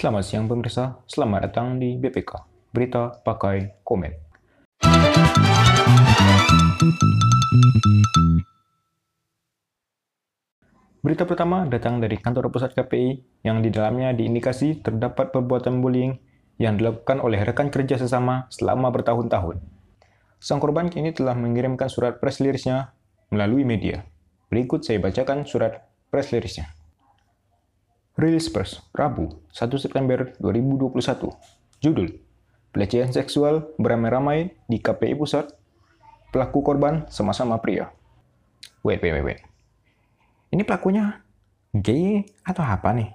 Selamat siang pemirsa, selamat datang di BPK, Berita Pakai Komen. Berita pertama datang dari kantor pusat KPI yang di dalamnya diindikasi terdapat perbuatan bullying yang dilakukan oleh rekan kerja sesama selama bertahun-tahun. Sang korban kini telah mengirimkan surat press release-nya melalui media. Berikut saya bacakan surat press release-nya. Rilis Pers, Rabu, 1 September 2021. Judul, Pelecehan seksual beramai-ramai di KPI Pusat. Pelaku korban sama-sama pria. Wait, wait, wait. Ini pelakunya gay atau apa nih?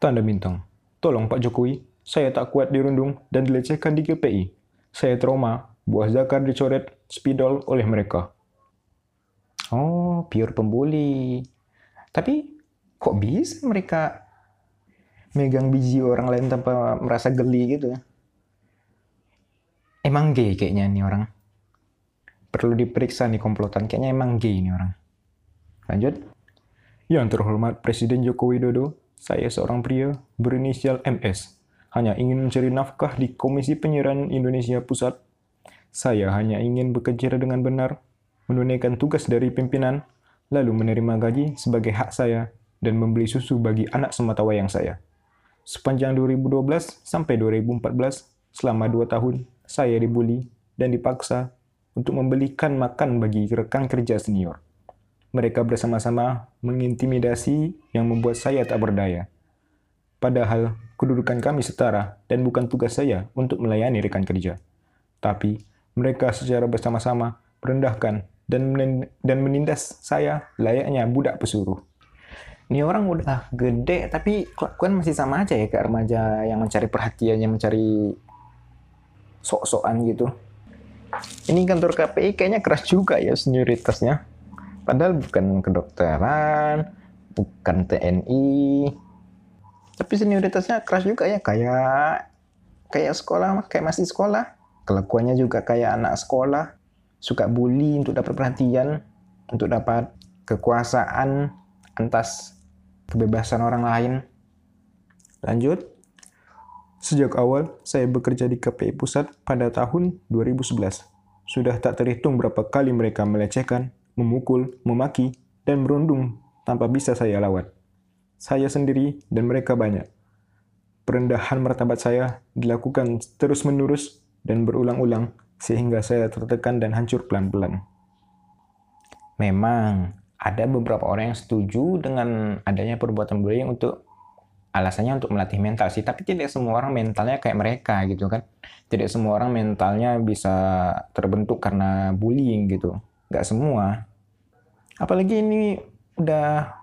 Tanda bintang. Tolong Pak Jokowi, saya tak kuat dirundung dan dilecehkan di KPI. Saya trauma, buah zakar dicoret, spidol oleh mereka. Oh, pure pembuli. Tapi kok bisa mereka megang biji orang lain tanpa merasa geli gitu ya? Emang gay kayaknya nih orang. Perlu diperiksa nih komplotan. Kayaknya emang gay nih orang. Lanjut. Yang terhormat Presiden Joko Widodo, saya seorang pria berinisial MS. Hanya ingin mencari nafkah di Komisi Penyiaran Indonesia Pusat. Saya hanya ingin bekerja dengan benar, menunaikan tugas dari pimpinan, lalu menerima gaji sebagai hak saya dan membeli susu bagi anak sematawayang saya. Sepanjang 2012 sampai 2014, selama dua tahun, saya dibully dan dipaksa untuk membelikan makan bagi rekan kerja senior. Mereka bersama-sama mengintimidasi yang membuat saya tak berdaya. Padahal kedudukan kami setara dan bukan tugas saya untuk melayani rekan kerja. Tapi mereka secara bersama-sama merendahkan dan menindas saya layaknya budak pesuruh. Ini orang udah gede tapi kelakuan masih sama aja ya kayak remaja yang mencari perhatian, yang mencari sok-sokan gitu. Ini kantor KPI kayaknya keras juga ya senioritasnya. Padahal bukan kedokteran, bukan TNI, tapi senioritasnya keras juga ya, kayak kayak sekolah, kayak masih sekolah. Kelakuannya juga kayak anak sekolah, suka bully untuk dapat perhatian, untuk dapat kekuasaan atas kebebasan orang lain. Lanjut. Sejak awal, saya bekerja di KPI Pusat pada tahun 2011. Sudah tak terhitung berapa kali mereka melecehkan, memukul, memaki, dan merundung tanpa bisa saya lawat. Saya sendiri dan mereka banyak. Perendahan martabat saya dilakukan terus-menerus dan berulang-ulang sehingga saya tertekan dan hancur pelan-pelan. Memang ada beberapa orang yang setuju dengan adanya perbuatan bullying untuk alasannya untuk melatih mental sih, tapi tidak semua orang mentalnya kayak mereka gitu kan. Tidak semua orang mentalnya bisa terbentuk karena bullying gitu. Gak semua apalagi ini udah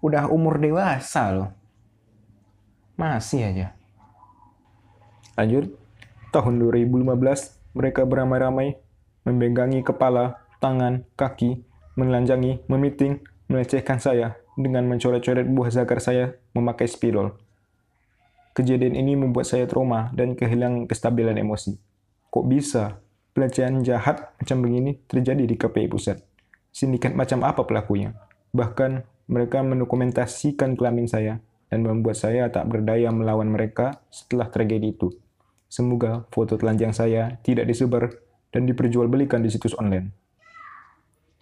udah umur dewasa loh masih aja lanjut tahun 2015 mereka beramai-ramai membegangi kepala tangan kaki menelanjangi memiting melecehkan saya dengan mencoret-coret buah zakar saya memakai spidol Kejadian ini membuat saya trauma dan kehilangan kestabilan emosi. Kok bisa pelecehan jahat macam begini terjadi di KPI Pusat? sindikat macam apa pelakunya. Bahkan mereka mendokumentasikan kelamin saya dan membuat saya tak berdaya melawan mereka setelah tragedi itu. Semoga foto telanjang saya tidak disebar dan diperjualbelikan di situs online.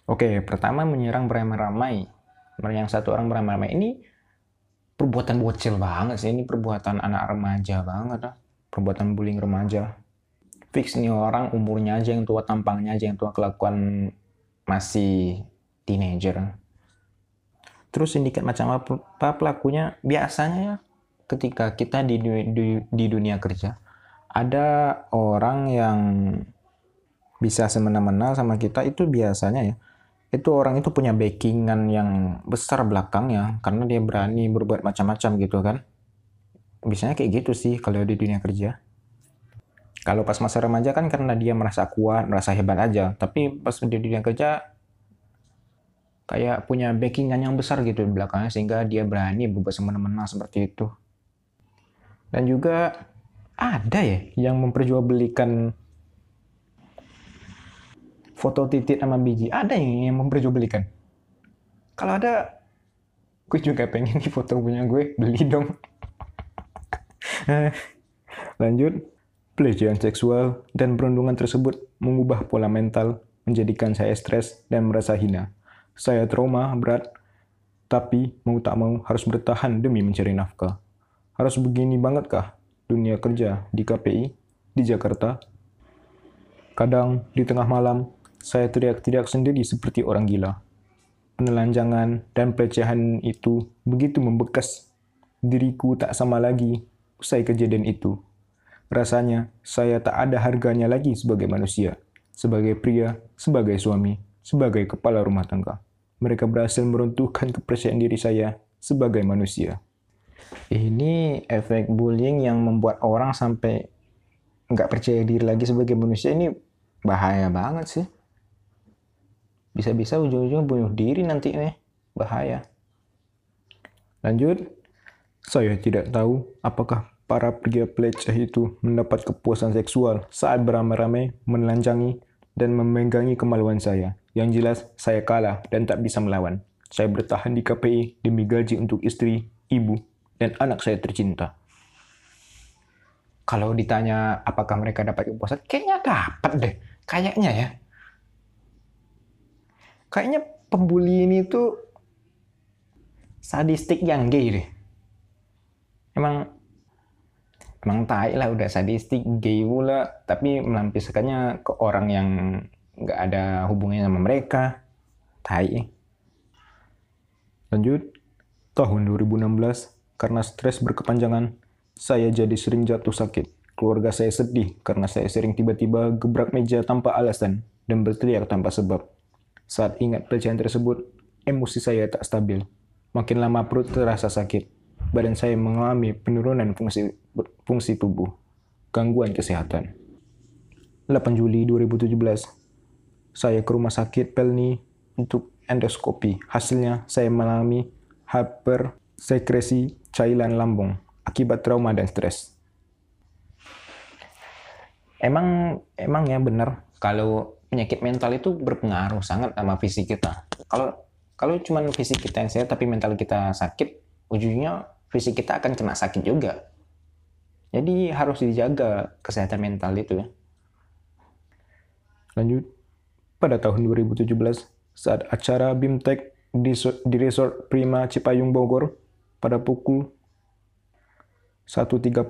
Oke, pertama menyerang beramai-ramai. Yang satu orang beramai-ramai ini perbuatan bocil banget sih. Ini perbuatan anak remaja banget lah. Perbuatan bullying remaja. Fix nih orang umurnya aja yang tua, tampangnya aja yang tua, kelakuan masih teenager. Terus sindikat macam apa pelakunya? Biasanya ya ketika kita di, di, di dunia kerja, ada orang yang bisa semena-mena sama kita itu biasanya ya itu orang itu punya backingan yang besar belakangnya karena dia berani berbuat macam-macam gitu kan biasanya kayak gitu sih kalau di dunia kerja kalau pas masa remaja kan karena dia merasa kuat, merasa hebat aja. Tapi pas di dunia kerja kayak punya backingan yang besar gitu di belakangnya sehingga dia berani berbuat semena-mena seperti itu. Dan juga ada ya yang memperjualbelikan foto titik sama biji. Ada yang, yang memperjualbelikan. Kalau ada gue juga pengen nih foto punya gue beli dong. Lanjut. Pelecehan seksual dan perundungan tersebut mengubah pola mental menjadikan saya stres dan merasa hina. Saya trauma berat tapi mau tak mau harus bertahan demi mencari nafkah. Harus begini banget kah dunia kerja di KPI di Jakarta. Kadang di tengah malam saya teriak-teriak sendiri seperti orang gila penelanjangan, dan pelecehan itu begitu membekas. Diriku tak sama lagi usai kejadian itu. Rasanya saya tak ada harganya lagi sebagai manusia, sebagai pria, sebagai suami, sebagai kepala rumah tangga. Mereka berhasil meruntuhkan kepercayaan diri saya sebagai manusia. Ini efek bullying yang membuat orang sampai nggak percaya diri lagi sebagai manusia ini bahaya banget sih bisa-bisa ujung-ujungnya bunuh diri nanti nih bahaya lanjut saya tidak tahu apakah para pria peleceh itu mendapat kepuasan seksual saat beramai-ramai menelanjangi dan memegangi kemaluan saya. Yang jelas, saya kalah dan tak bisa melawan. Saya bertahan di KPI demi gaji untuk istri, ibu, dan anak saya tercinta. Kalau ditanya apakah mereka dapat kepuasan, kayaknya dapat deh. Kayaknya ya kayaknya pembuli ini tuh sadistik yang gay deh. Emang emang tai lah udah sadistik gay pula. Tapi melampiaskannya ke orang yang nggak ada hubungannya sama mereka. Tai. Lanjut. Tahun 2016 karena stres berkepanjangan saya jadi sering jatuh sakit. Keluarga saya sedih karena saya sering tiba-tiba gebrak meja tanpa alasan dan berteriak tanpa sebab saat ingat pelecehan tersebut, emosi saya tak stabil. Makin lama perut terasa sakit. Badan saya mengalami penurunan fungsi, fungsi tubuh. Gangguan kesehatan. 8 Juli 2017, saya ke rumah sakit Pelni untuk endoskopi. Hasilnya saya mengalami hypersekresi cairan lambung akibat trauma dan stres. Emang emang ya benar kalau penyakit mental itu berpengaruh sangat sama fisik kita. Kalau kalau cuma fisik kita yang sehat tapi mental kita sakit, ujungnya fisik kita akan kena sakit juga. Jadi harus dijaga kesehatan mental itu ya. Lanjut, pada tahun 2017 saat acara BIMTEK di, di Resort Prima Cipayung Bogor pada pukul 1.30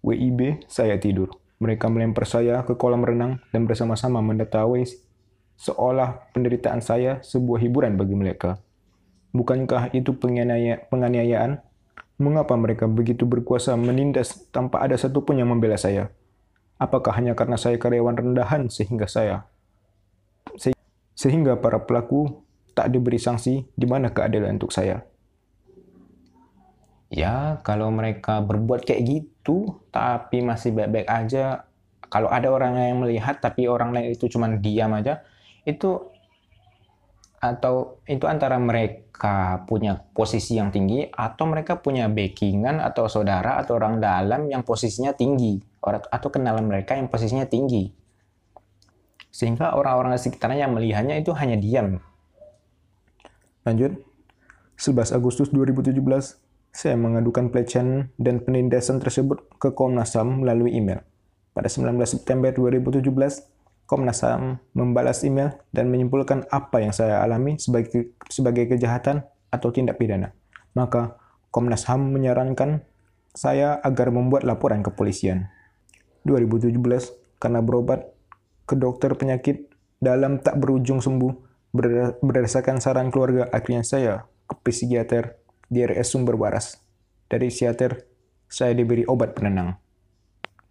WIB saya tidur. Mereka melempar saya ke kolam renang dan bersama-sama mendakwa seolah penderitaan saya sebuah hiburan bagi mereka. Bukankah itu penganiayaan? Mengapa mereka begitu berkuasa menindas tanpa ada satupun yang membela saya? Apakah hanya karena saya karyawan rendahan sehingga saya sehingga para pelaku tak diberi sanksi di mana keadilan untuk saya? Ya kalau mereka berbuat kayak gitu tapi masih baik-baik aja kalau ada orang yang melihat tapi orang lain itu cuma diam aja itu atau itu antara mereka punya posisi yang tinggi atau mereka punya backingan atau saudara atau orang dalam yang posisinya tinggi atau kenalan mereka yang posisinya tinggi. Sehingga orang-orang sekitarnya yang melihatnya itu hanya diam. Lanjut. 11 Agustus 2017 saya mengadukan pelecehan dan penindasan tersebut ke Komnas HAM melalui email. Pada 19 September 2017, Komnas HAM membalas email dan menyimpulkan apa yang saya alami sebagai, sebagai kejahatan atau tindak pidana. Maka Komnas HAM menyarankan saya agar membuat laporan ke polisian. 2017, karena berobat ke dokter penyakit dalam tak berujung sembuh, berdasarkan saran keluarga, akhirnya saya ke psikiater di RS Sumber Waras. Dari psikiater, saya diberi obat penenang.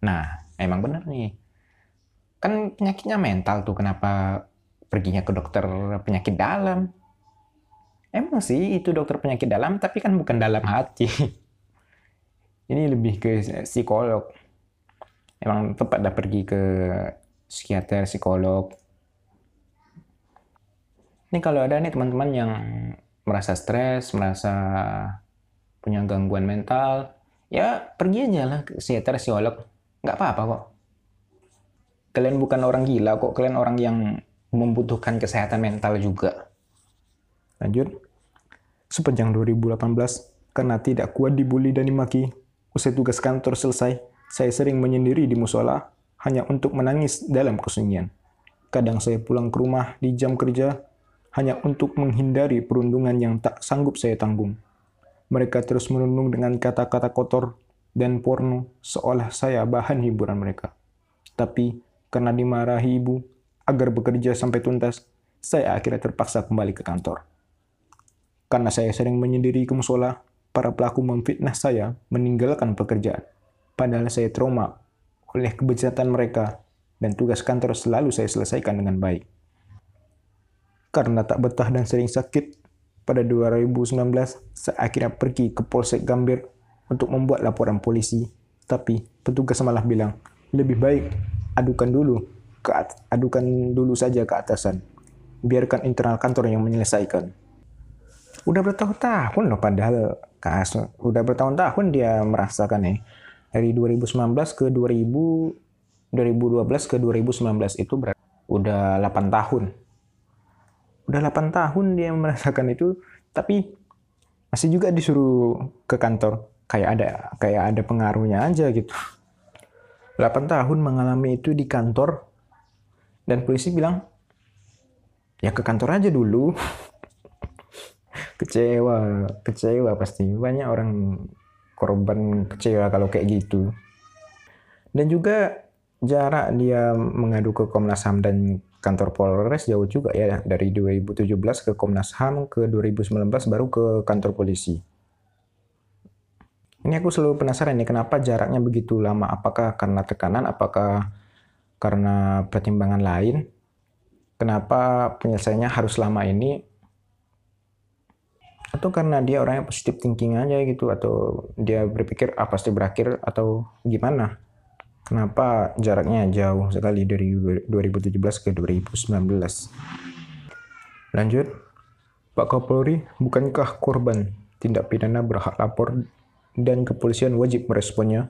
Nah, emang benar nih. Kan penyakitnya mental tuh, kenapa perginya ke dokter penyakit dalam? Emang sih itu dokter penyakit dalam, tapi kan bukan dalam hati. Ini lebih ke psikolog. Emang tepat dah pergi ke psikiater, psikolog. Ini kalau ada nih teman-teman yang merasa stres, merasa punya gangguan mental, ya pergi aja lah ke psikiater, psikolog. Nggak apa-apa kok. Kalian bukan orang gila kok, kalian orang yang membutuhkan kesehatan mental juga. Lanjut. Sepanjang 2018, karena tidak kuat dibully dan dimaki, usai tugas kantor selesai, saya sering menyendiri di musola hanya untuk menangis dalam kesunyian. Kadang saya pulang ke rumah di jam kerja hanya untuk menghindari perundungan yang tak sanggup saya tanggung. Mereka terus menundung dengan kata-kata kotor dan porno seolah saya bahan hiburan mereka. Tapi karena dimarahi ibu agar bekerja sampai tuntas, saya akhirnya terpaksa kembali ke kantor. Karena saya sering menyendiri ke musola, para pelaku memfitnah saya meninggalkan pekerjaan. Padahal saya trauma oleh kebejatan mereka dan tugas kantor selalu saya selesaikan dengan baik. Karena tak betah dan sering sakit, pada 2019 saya akhirnya pergi ke Polsek Gambir untuk membuat laporan polisi. Tapi petugas malah bilang, lebih baik adukan dulu ke adukan dulu saja ke atasan. Biarkan internal kantor yang menyelesaikan udah bertahun-tahun loh padahal kas udah bertahun-tahun dia merasakan nih dari 2019 ke 2000 2012 ke 2019 itu berarti udah 8 tahun udah 8 tahun dia merasakan itu tapi masih juga disuruh ke kantor. Kayak ada kayak ada pengaruhnya aja gitu. 8 tahun mengalami itu di kantor dan polisi bilang ya ke kantor aja dulu. Kecewa kecewa pasti. Banyak orang korban kecewa kalau kayak gitu. Dan juga jarak dia mengadu ke Komnas HAM dan kantor Polres jauh juga ya dari 2017 ke Komnas HAM ke 2019 baru ke kantor polisi. Ini aku selalu penasaran nih kenapa jaraknya begitu lama? Apakah karena tekanan? Apakah karena pertimbangan lain? Kenapa penyelesaiannya harus lama ini? Atau karena dia orangnya positif thinking aja gitu atau dia berpikir ah pasti berakhir atau gimana kenapa jaraknya jauh sekali dari 2017 ke 2019 lanjut. Pak Kapolri bukankah korban tindak pidana berhak lapor dan kepolisian wajib meresponnya?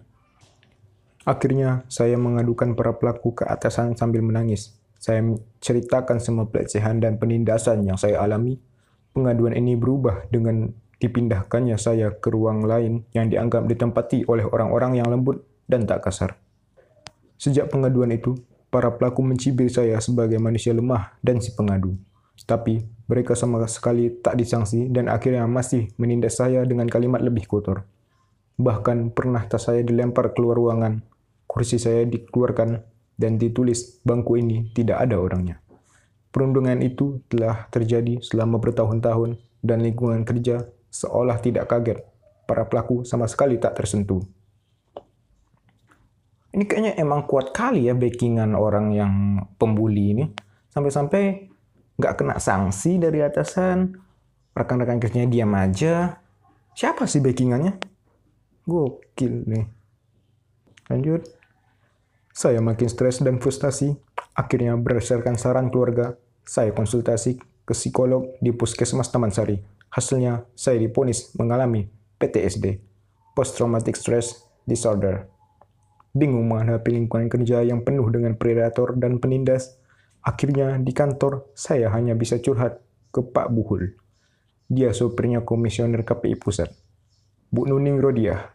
Akhirnya saya mengadukan para pelaku ke atasan sambil menangis. Saya ceritakan semua pelecehan dan penindasan yang saya alami. Pengaduan ini berubah dengan dipindahkannya saya ke ruang lain yang dianggap ditempati oleh orang-orang yang lembut dan tak kasar. Sejak pengaduan itu, para pelaku mencibir saya sebagai manusia lemah dan si pengadu. Tapi mereka sama sekali tak disangsi dan akhirnya masih menindas saya dengan kalimat lebih kotor. Bahkan pernah tas saya dilempar keluar ruangan, kursi saya dikeluarkan, dan ditulis bangku ini tidak ada orangnya. Perundungan itu telah terjadi selama bertahun-tahun dan lingkungan kerja seolah tidak kaget. Para pelaku sama sekali tak tersentuh. Ini kayaknya emang kuat kali ya backingan orang yang pembuli ini. Sampai-sampai nggak kena sanksi dari atasan, rekan-rekan kerjanya diam aja. Siapa sih backingannya? Gokil nih. Lanjut. Saya makin stres dan frustasi. Akhirnya berdasarkan saran keluarga, saya konsultasi ke psikolog di puskesmas Taman Sari. Hasilnya, saya diponis mengalami PTSD, Post Traumatic Stress Disorder. Bingung menghadapi lingkungan kerja yang penuh dengan predator dan penindas, akhirnya di kantor saya hanya bisa curhat ke Pak Buhul. Dia sopirnya komisioner KPI Pusat. Bu Nuning Rodia.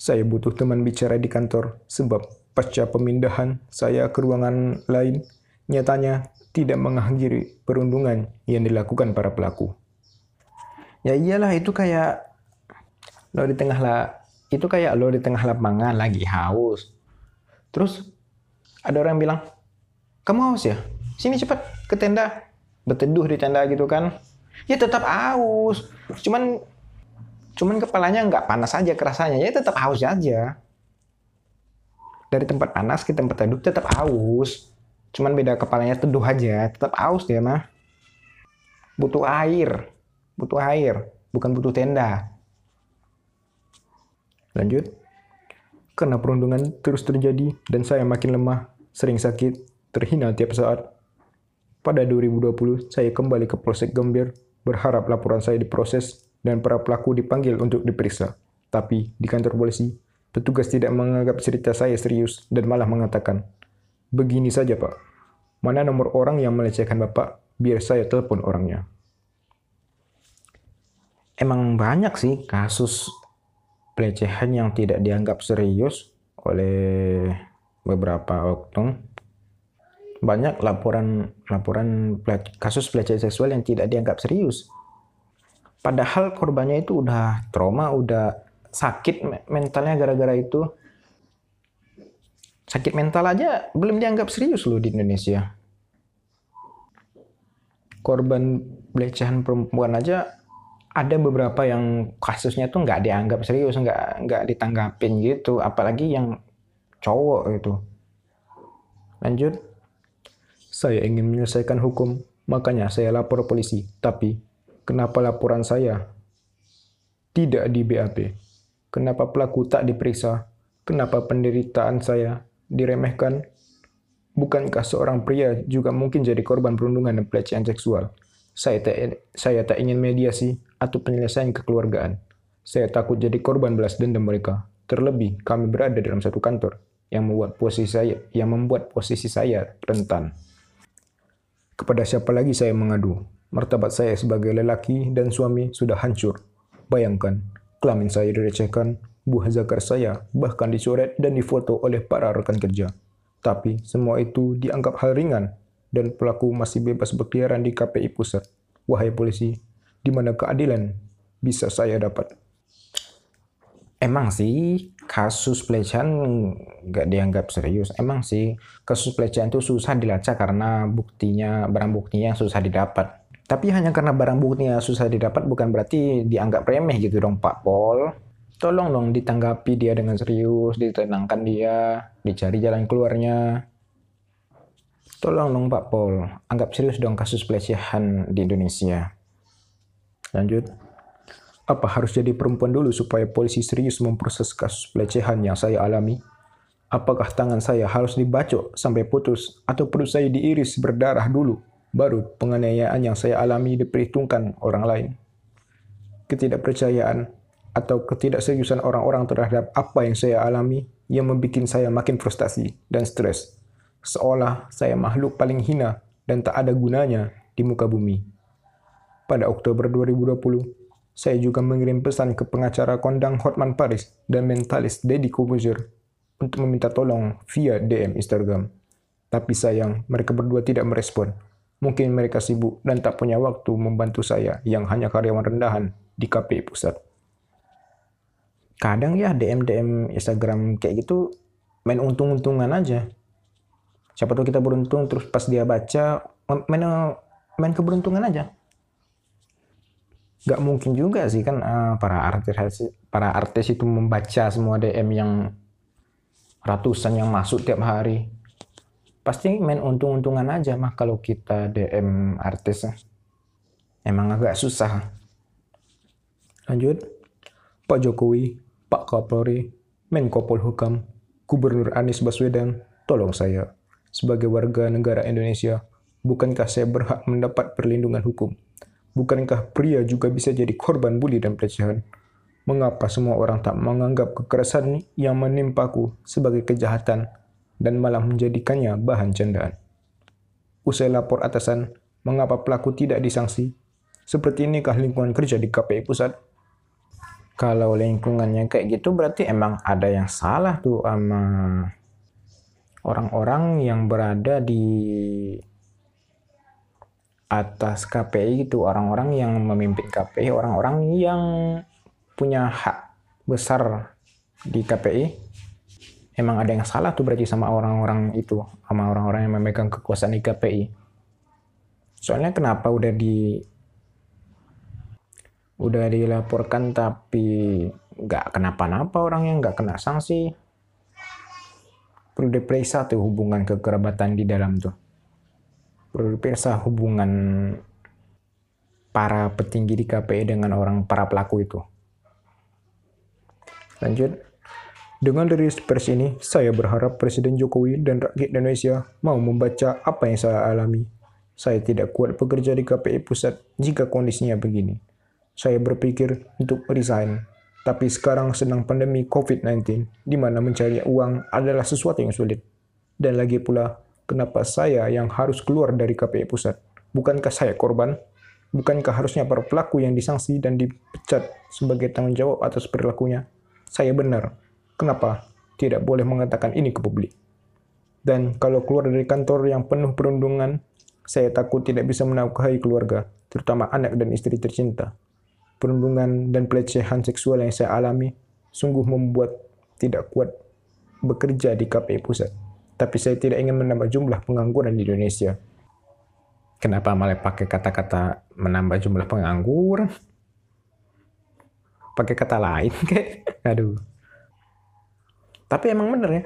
Saya butuh teman bicara di kantor sebab pasca pemindahan saya ke ruangan lain, nyatanya tidak mengakhiri perundungan yang dilakukan para pelaku. Ya iyalah itu kayak lo di tengah lah itu kayak lo di tengah lapangan lagi haus. Terus ada orang bilang, "Kamu haus ya? Sini cepat ke tenda." Berteduh di tenda gitu kan. Ya tetap haus. Cuman cuman kepalanya nggak panas aja kerasanya. Ya tetap haus aja. Dari tempat panas ke tempat teduh tetap haus Cuman beda kepalanya teduh aja, tetap aus dia mah. Butuh air, butuh air, bukan butuh tenda. Lanjut. Karena perundungan terus terjadi dan saya makin lemah, sering sakit, terhina tiap saat. Pada 2020, saya kembali ke Polsek Gambir, berharap laporan saya diproses dan para pelaku dipanggil untuk diperiksa. Tapi di kantor polisi, petugas tidak menganggap cerita saya serius dan malah mengatakan, Begini saja, Pak. Mana nomor orang yang melecehkan Bapak? Biar saya telepon orangnya. emang banyak sih kasus pelecehan yang tidak dianggap serius oleh beberapa oknum. Banyak laporan laporan kasus pelecehan seksual yang tidak dianggap serius. Padahal korbannya itu udah trauma, udah sakit mentalnya gara-gara itu. Sakit mental aja belum dianggap serius loh di Indonesia. Korban pelecehan perempuan aja ada beberapa yang kasusnya tuh nggak dianggap serius, nggak nggak ditanggapin gitu, apalagi yang cowok itu. Lanjut, saya ingin menyelesaikan hukum, makanya saya lapor polisi. Tapi kenapa laporan saya tidak di BAP? Kenapa pelaku tak diperiksa? Kenapa penderitaan saya diremehkan? Bukankah seorang pria juga mungkin jadi korban perundungan dan pelecehan seksual? Saya tak, saya tak ingin mediasi atau penyelesaian kekeluargaan. Saya takut jadi korban belas dendam mereka. Terlebih, kami berada dalam satu kantor yang membuat posisi saya yang membuat posisi saya rentan. Kepada siapa lagi saya mengadu? Martabat saya sebagai lelaki dan suami sudah hancur. Bayangkan, kelamin saya direcehkan, buah zakar saya bahkan dicoret dan difoto oleh para rekan kerja. Tapi semua itu dianggap hal ringan dan pelaku masih bebas berkeliaran di KPI pusat. Wahai polisi, di mana keadilan bisa saya dapat? Emang sih kasus pelecehan nggak dianggap serius. Emang sih kasus pelecehan itu susah dilacak karena buktinya barang buktinya susah didapat. Tapi hanya karena barang buktinya susah didapat bukan berarti dianggap remeh gitu dong Pak Pol. Tolong dong ditanggapi dia dengan serius, ditenangkan dia, dicari jalan keluarnya. Tolong dong Pak Pol, anggap serius dong kasus pelecehan di Indonesia. Lanjut. Apa harus jadi perempuan dulu supaya polisi serius memproses kasus pelecehan yang saya alami? Apakah tangan saya harus dibacok sampai putus atau perut saya diiris berdarah dulu baru penganiayaan yang saya alami diperhitungkan orang lain? Ketidakpercayaan atau ketidakseriusan orang-orang terhadap apa yang saya alami yang membuat saya makin frustasi dan stres seolah saya makhluk paling hina dan tak ada gunanya di muka bumi. Pada Oktober 2020, saya juga mengirim pesan ke pengacara kondang Hotman Paris dan mentalis Deddy Kobuzer untuk meminta tolong via DM Instagram. Tapi sayang, mereka berdua tidak merespon. Mungkin mereka sibuk dan tak punya waktu membantu saya yang hanya karyawan rendahan di KPI pusat. Kadang ya DM-DM Instagram kayak gitu main untung-untungan aja siapa tahu kita beruntung terus pas dia baca main main keberuntungan aja. Gak mungkin juga sih kan uh, para artis para artis itu membaca semua DM yang ratusan yang masuk tiap hari. Pasti main untung-untungan aja mah kalau kita DM artis. Emang agak susah. Lanjut. Pak Jokowi Pak Kapolri Menko Polhukam Gubernur Anies Baswedan tolong saya sebagai warga negara Indonesia, bukankah saya berhak mendapat perlindungan hukum? Bukankah pria juga bisa jadi korban bully dan pelecehan? Mengapa semua orang tak menganggap kekerasan yang menimpaku sebagai kejahatan dan malah menjadikannya bahan candaan? Usai lapor atasan, mengapa pelaku tidak disanksi? Seperti inikah lingkungan kerja di KPI Pusat? Kalau lingkungannya kayak gitu berarti emang ada yang salah tuh sama orang-orang yang berada di atas KPI itu orang-orang yang memimpin KPI, orang-orang yang punya hak besar di KPI. Emang ada yang salah tuh berarti sama orang-orang itu, sama orang-orang yang memegang kekuasaan di KPI. Soalnya kenapa udah di udah dilaporkan tapi nggak kenapa-napa orang yang nggak kena sanksi perlu diperiksa tuh hubungan kekerabatan di dalam tuh. Perlu diperiksa hubungan para petinggi di KPI dengan orang para pelaku itu. Lanjut. Dengan rilis pers ini, saya berharap Presiden Jokowi dan rakyat Indonesia mau membaca apa yang saya alami. Saya tidak kuat bekerja di KPI pusat jika kondisinya begini. Saya berpikir untuk resign tapi sekarang sedang pandemi COVID-19, di mana mencari uang adalah sesuatu yang sulit. Dan lagi pula, kenapa saya yang harus keluar dari KPI pusat? Bukankah saya korban? Bukankah harusnya para pelaku yang disanksi dan dipecat sebagai tanggung jawab atas perilakunya? Saya benar. Kenapa tidak boleh mengatakan ini ke publik? Dan kalau keluar dari kantor yang penuh perundungan, saya takut tidak bisa menafkahi keluarga, terutama anak dan istri tercinta. Perundungan dan pelecehan seksual yang saya alami sungguh membuat tidak kuat bekerja di KPI pusat. Tapi saya tidak ingin menambah jumlah pengangguran di Indonesia. Kenapa malah pakai kata-kata menambah jumlah pengangguran? Pakai kata lain kayak, aduh. Tapi emang bener ya,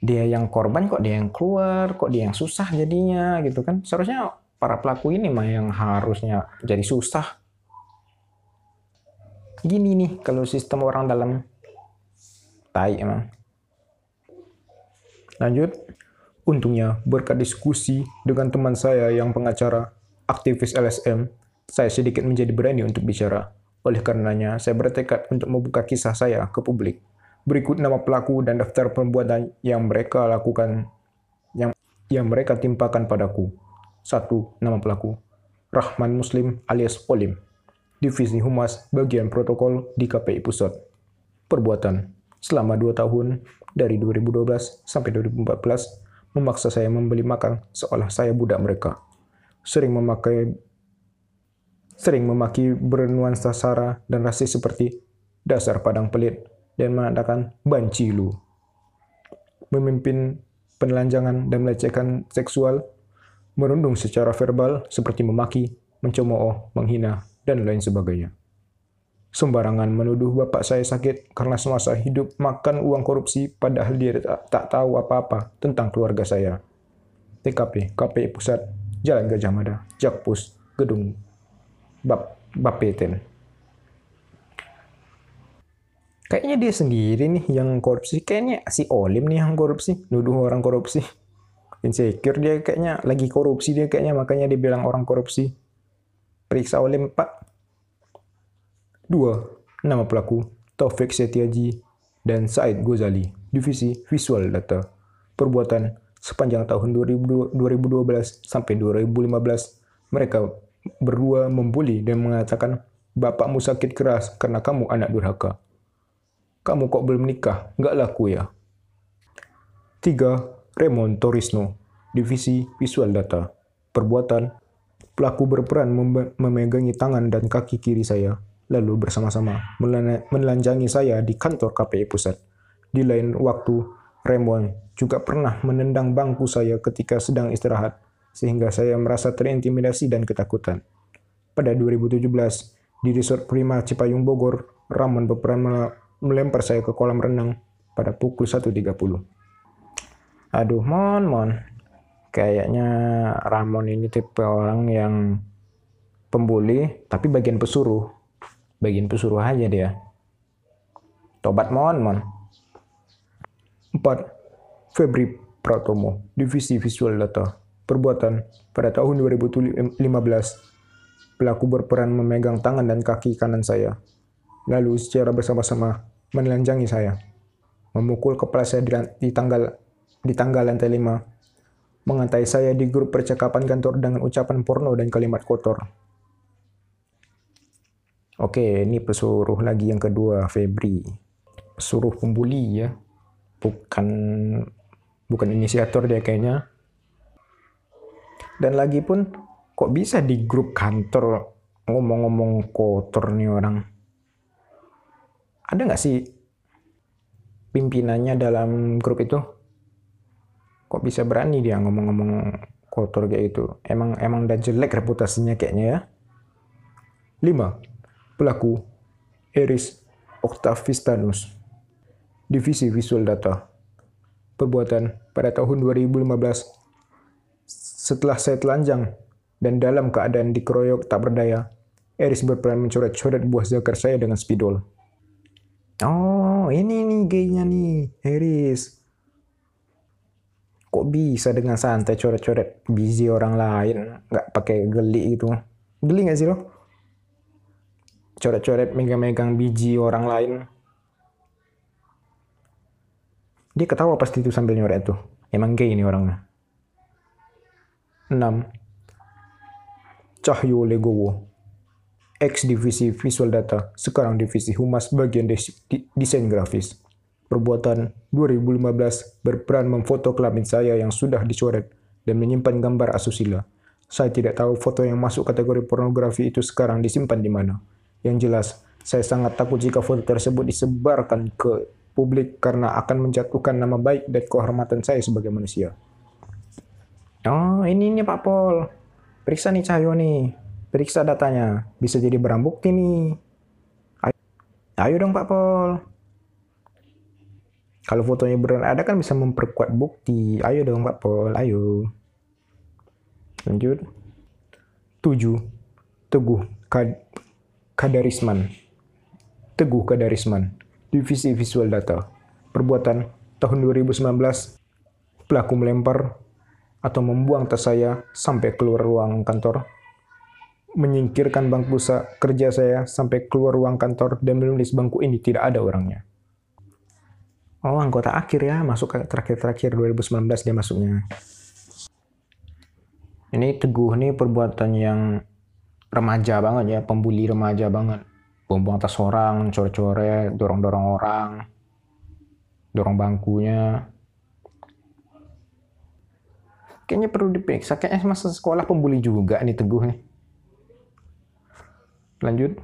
dia yang korban kok dia yang keluar, kok dia yang susah jadinya gitu kan. Seharusnya para pelaku ini mah yang harusnya jadi susah. Gini nih kalau sistem orang dalam tai emang. Lanjut, Untungnya, berkat diskusi dengan teman saya yang pengacara, aktivis LSM, saya sedikit menjadi berani untuk bicara. Oleh karenanya, saya bertekad untuk membuka kisah saya ke publik. Berikut nama pelaku dan daftar perbuatan yang mereka lakukan, yang, yang mereka timpakan padaku. Satu, Nama pelaku. Rahman Muslim alias Olim. Divisi Humas Bagian Protokol di KPI Pusat. Perbuatan. Selama dua tahun, dari 2012 sampai 2014, memaksa saya membeli makan seolah saya budak mereka. Sering memakai sering memaki bernuansa sara dan rasis seperti dasar padang pelit dan mengatakan banci lu. Memimpin penelanjangan dan melecehkan seksual, merundung secara verbal seperti memaki, mencemooh, menghina, dan lain sebagainya sembarangan menuduh bapak saya sakit karena semasa hidup makan uang korupsi padahal dia tak, tahu apa-apa tentang keluarga saya. TKP, KPI Pusat, Jalan Gajah Mada, Jakpus, Gedung Bap Bapeten. Kayaknya dia sendiri nih yang korupsi. Kayaknya si Olim nih yang korupsi, nuduh orang korupsi. Insecure dia kayaknya lagi korupsi dia kayaknya makanya dia bilang orang korupsi. Periksa Olim, Pak. 2. Nama pelaku Taufik Setiaji dan Said Gozali, Divisi Visual Data. Perbuatan sepanjang tahun 2012 sampai 2015, mereka berdua membuli dan mengatakan, Bapakmu sakit keras karena kamu anak durhaka. Kamu kok belum nikah? Nggak laku ya? 3. Raymond Torisno, Divisi Visual Data. Perbuatan, pelaku berperan memegangi tangan dan kaki kiri saya lalu bersama-sama menelanjangi saya di kantor KPI Pusat. Di lain waktu, Raymond juga pernah menendang bangku saya ketika sedang istirahat, sehingga saya merasa terintimidasi dan ketakutan. Pada 2017, di Resort Prima Cipayung Bogor, Ramon berperan melempar saya ke kolam renang pada pukul 1.30. Aduh, Mon, Mon. Kayaknya Ramon ini tipe orang yang pembuli, tapi bagian pesuruh bagian pesuruh aja dia. Tobat mohon, mon. 4. Febri Pratomo, Divisi Visual Data. Perbuatan pada tahun 2015, pelaku berperan memegang tangan dan kaki kanan saya, lalu secara bersama-sama menelanjangi saya, memukul kepala saya di tanggal di tanggal lantai 5, mengantai saya di grup percakapan kantor dengan ucapan porno dan kalimat kotor. Oke, ini pesuruh lagi yang kedua, Febri. Pesuruh pembuli ya. Bukan bukan inisiator dia kayaknya. Dan lagi pun kok bisa di grup kantor ngomong-ngomong kotor nih orang. Ada nggak sih pimpinannya dalam grup itu? Kok bisa berani dia ngomong-ngomong kotor kayak itu? Emang emang udah jelek reputasinya kayaknya ya. 5. Pelaku Eris Octavistanus Divisi Visual Data Perbuatan pada tahun 2015 Setelah saya telanjang dan dalam keadaan dikeroyok tak berdaya, Eris berperan mencoret-coret buah zakar saya dengan spidol. Oh, ini nih gaynya nih, Eris. Kok bisa dengan santai coret-coret biji orang lain, nggak pakai geli gitu? Geli nggak sih lo? coret-coret megang-megang biji orang lain. Dia ketawa pasti itu sambil nyoret tuh. Emang gay ini orangnya. 6. Cahyo Legowo, ex divisi visual data, sekarang divisi humas bagian desain grafis. Perbuatan 2015 berperan memfoto kelamin saya yang sudah dicoret dan menyimpan gambar asusila. Saya tidak tahu foto yang masuk kategori pornografi itu sekarang disimpan di mana. Yang jelas, saya sangat takut jika foto tersebut disebarkan ke publik karena akan menjatuhkan nama baik dan kehormatan saya sebagai manusia. Oh, ini nih Pak Pol. Periksa nih Cahyo nih. Periksa datanya. Bisa jadi barang bukti nih. Ayo, Ayo dong Pak Pol. Kalau fotonya beneran ada kan bisa memperkuat bukti. Ayo dong Pak Pol, ayo. Lanjut. 7. Teguh Kad Kadarisman. Teguh Kadarisman. Divisi Visual Data. Perbuatan tahun 2019. Pelaku melempar atau membuang tas saya sampai keluar ruang kantor. Menyingkirkan bangku kerja saya sampai keluar ruang kantor dan menulis bangku ini tidak ada orangnya. Oh, anggota akhir ya, masuk ke terakhir-terakhir 2019 dia masuknya. Ini Teguh nih perbuatan yang remaja banget ya, pembuli remaja banget. Buang-buang tas orang, core-core, dorong-dorong orang, dorong bangkunya. Kayaknya perlu diperiksa, kayaknya masa sekolah pembuli juga nih Teguh nih. Lanjut,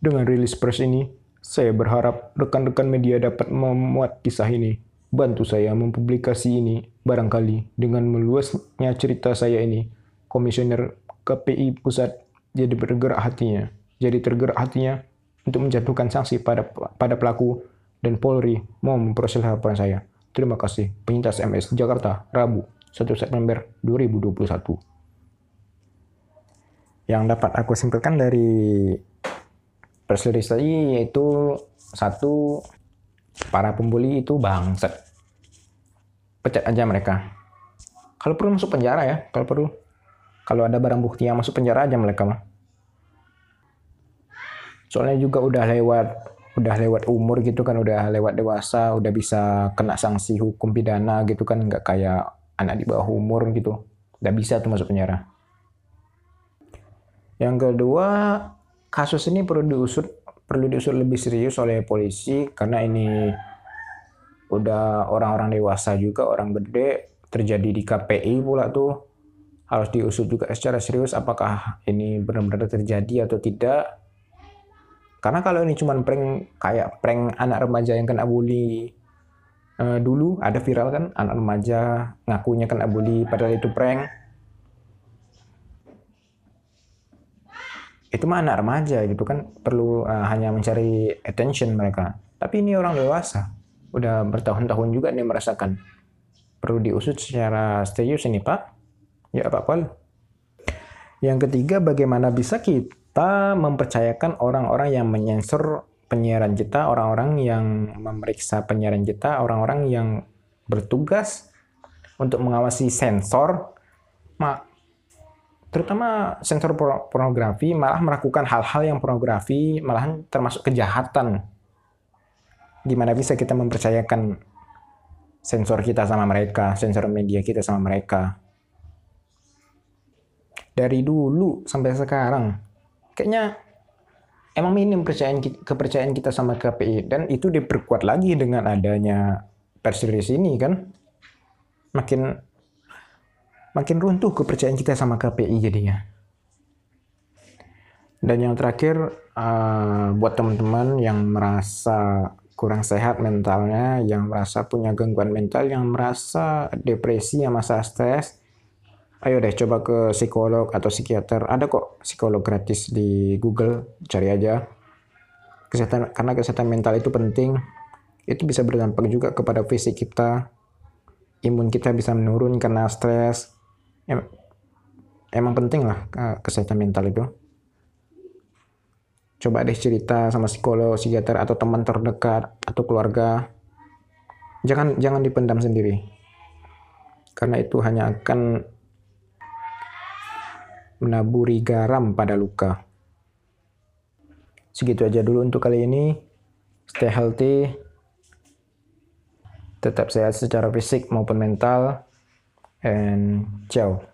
dengan rilis pers ini, saya berharap rekan-rekan media dapat memuat kisah ini. Bantu saya mempublikasi ini. Barangkali dengan meluasnya cerita saya ini, Komisioner KPI Pusat jadi bergerak hatinya. Jadi tergerak hatinya untuk menjatuhkan sanksi pada pada pelaku dan Polri mau memproses laporan saya. Terima kasih. Penyintas MS Jakarta, Rabu, 1 September 2021. Yang dapat aku simpulkan dari Press tadi yaitu satu para pembuli itu bangsat. Pecat aja mereka. Kalau perlu masuk penjara ya, kalau perlu. Kalau ada barang bukti yang masuk penjara aja mereka mah. Soalnya juga udah lewat udah lewat umur gitu kan, udah lewat dewasa, udah bisa kena sanksi hukum pidana gitu kan, nggak kayak anak di bawah umur gitu. Nggak bisa tuh masuk penjara. Yang kedua, kasus ini perlu diusut perlu diusut lebih serius oleh polisi karena ini udah orang-orang dewasa juga orang gede terjadi di KPI pula tuh. Harus diusut juga secara serius apakah ini benar-benar terjadi atau tidak. Karena kalau ini cuma prank kayak prank anak remaja yang kena bully uh, dulu ada viral kan anak remaja ngakunya kena bully padahal itu prank itu mah anak remaja gitu kan perlu uh, hanya mencari attention mereka. Tapi ini orang dewasa udah bertahun-tahun juga nih merasakan. Perlu diusut secara serius ini pak. Ya pak Paul yang ketiga bagaimana bisa kita mempercayakan orang-orang yang menyensor penyiaran kita orang-orang yang memeriksa penyiaran kita orang-orang yang bertugas untuk mengawasi sensor terutama sensor pornografi malah melakukan hal-hal yang pornografi malahan termasuk kejahatan. Gimana bisa kita mempercayakan sensor kita sama mereka sensor media kita sama mereka? Dari dulu sampai sekarang kayaknya emang minim kepercayaan kepercayaan kita sama KPI dan itu diperkuat lagi dengan adanya pers ini kan. Makin makin runtuh kepercayaan kita sama KPI jadinya. Dan yang terakhir, uh, buat teman-teman yang merasa kurang sehat mentalnya, yang merasa punya gangguan mental, yang merasa depresi, yang merasa stres, ayo deh coba ke psikolog atau psikiater. Ada kok psikolog gratis di Google, cari aja. Kesehatan karena kesehatan mental itu penting. Itu bisa berdampak juga kepada fisik kita. Imun kita bisa menurun karena stres, em emang penting lah kesehatan mental itu. Coba deh cerita sama psikolog, psikiater atau teman terdekat atau keluarga. Jangan jangan dipendam sendiri. Karena itu hanya akan menaburi garam pada luka. Segitu aja dulu untuk kali ini. Stay healthy. Tetap sehat secara fisik maupun mental. And ciao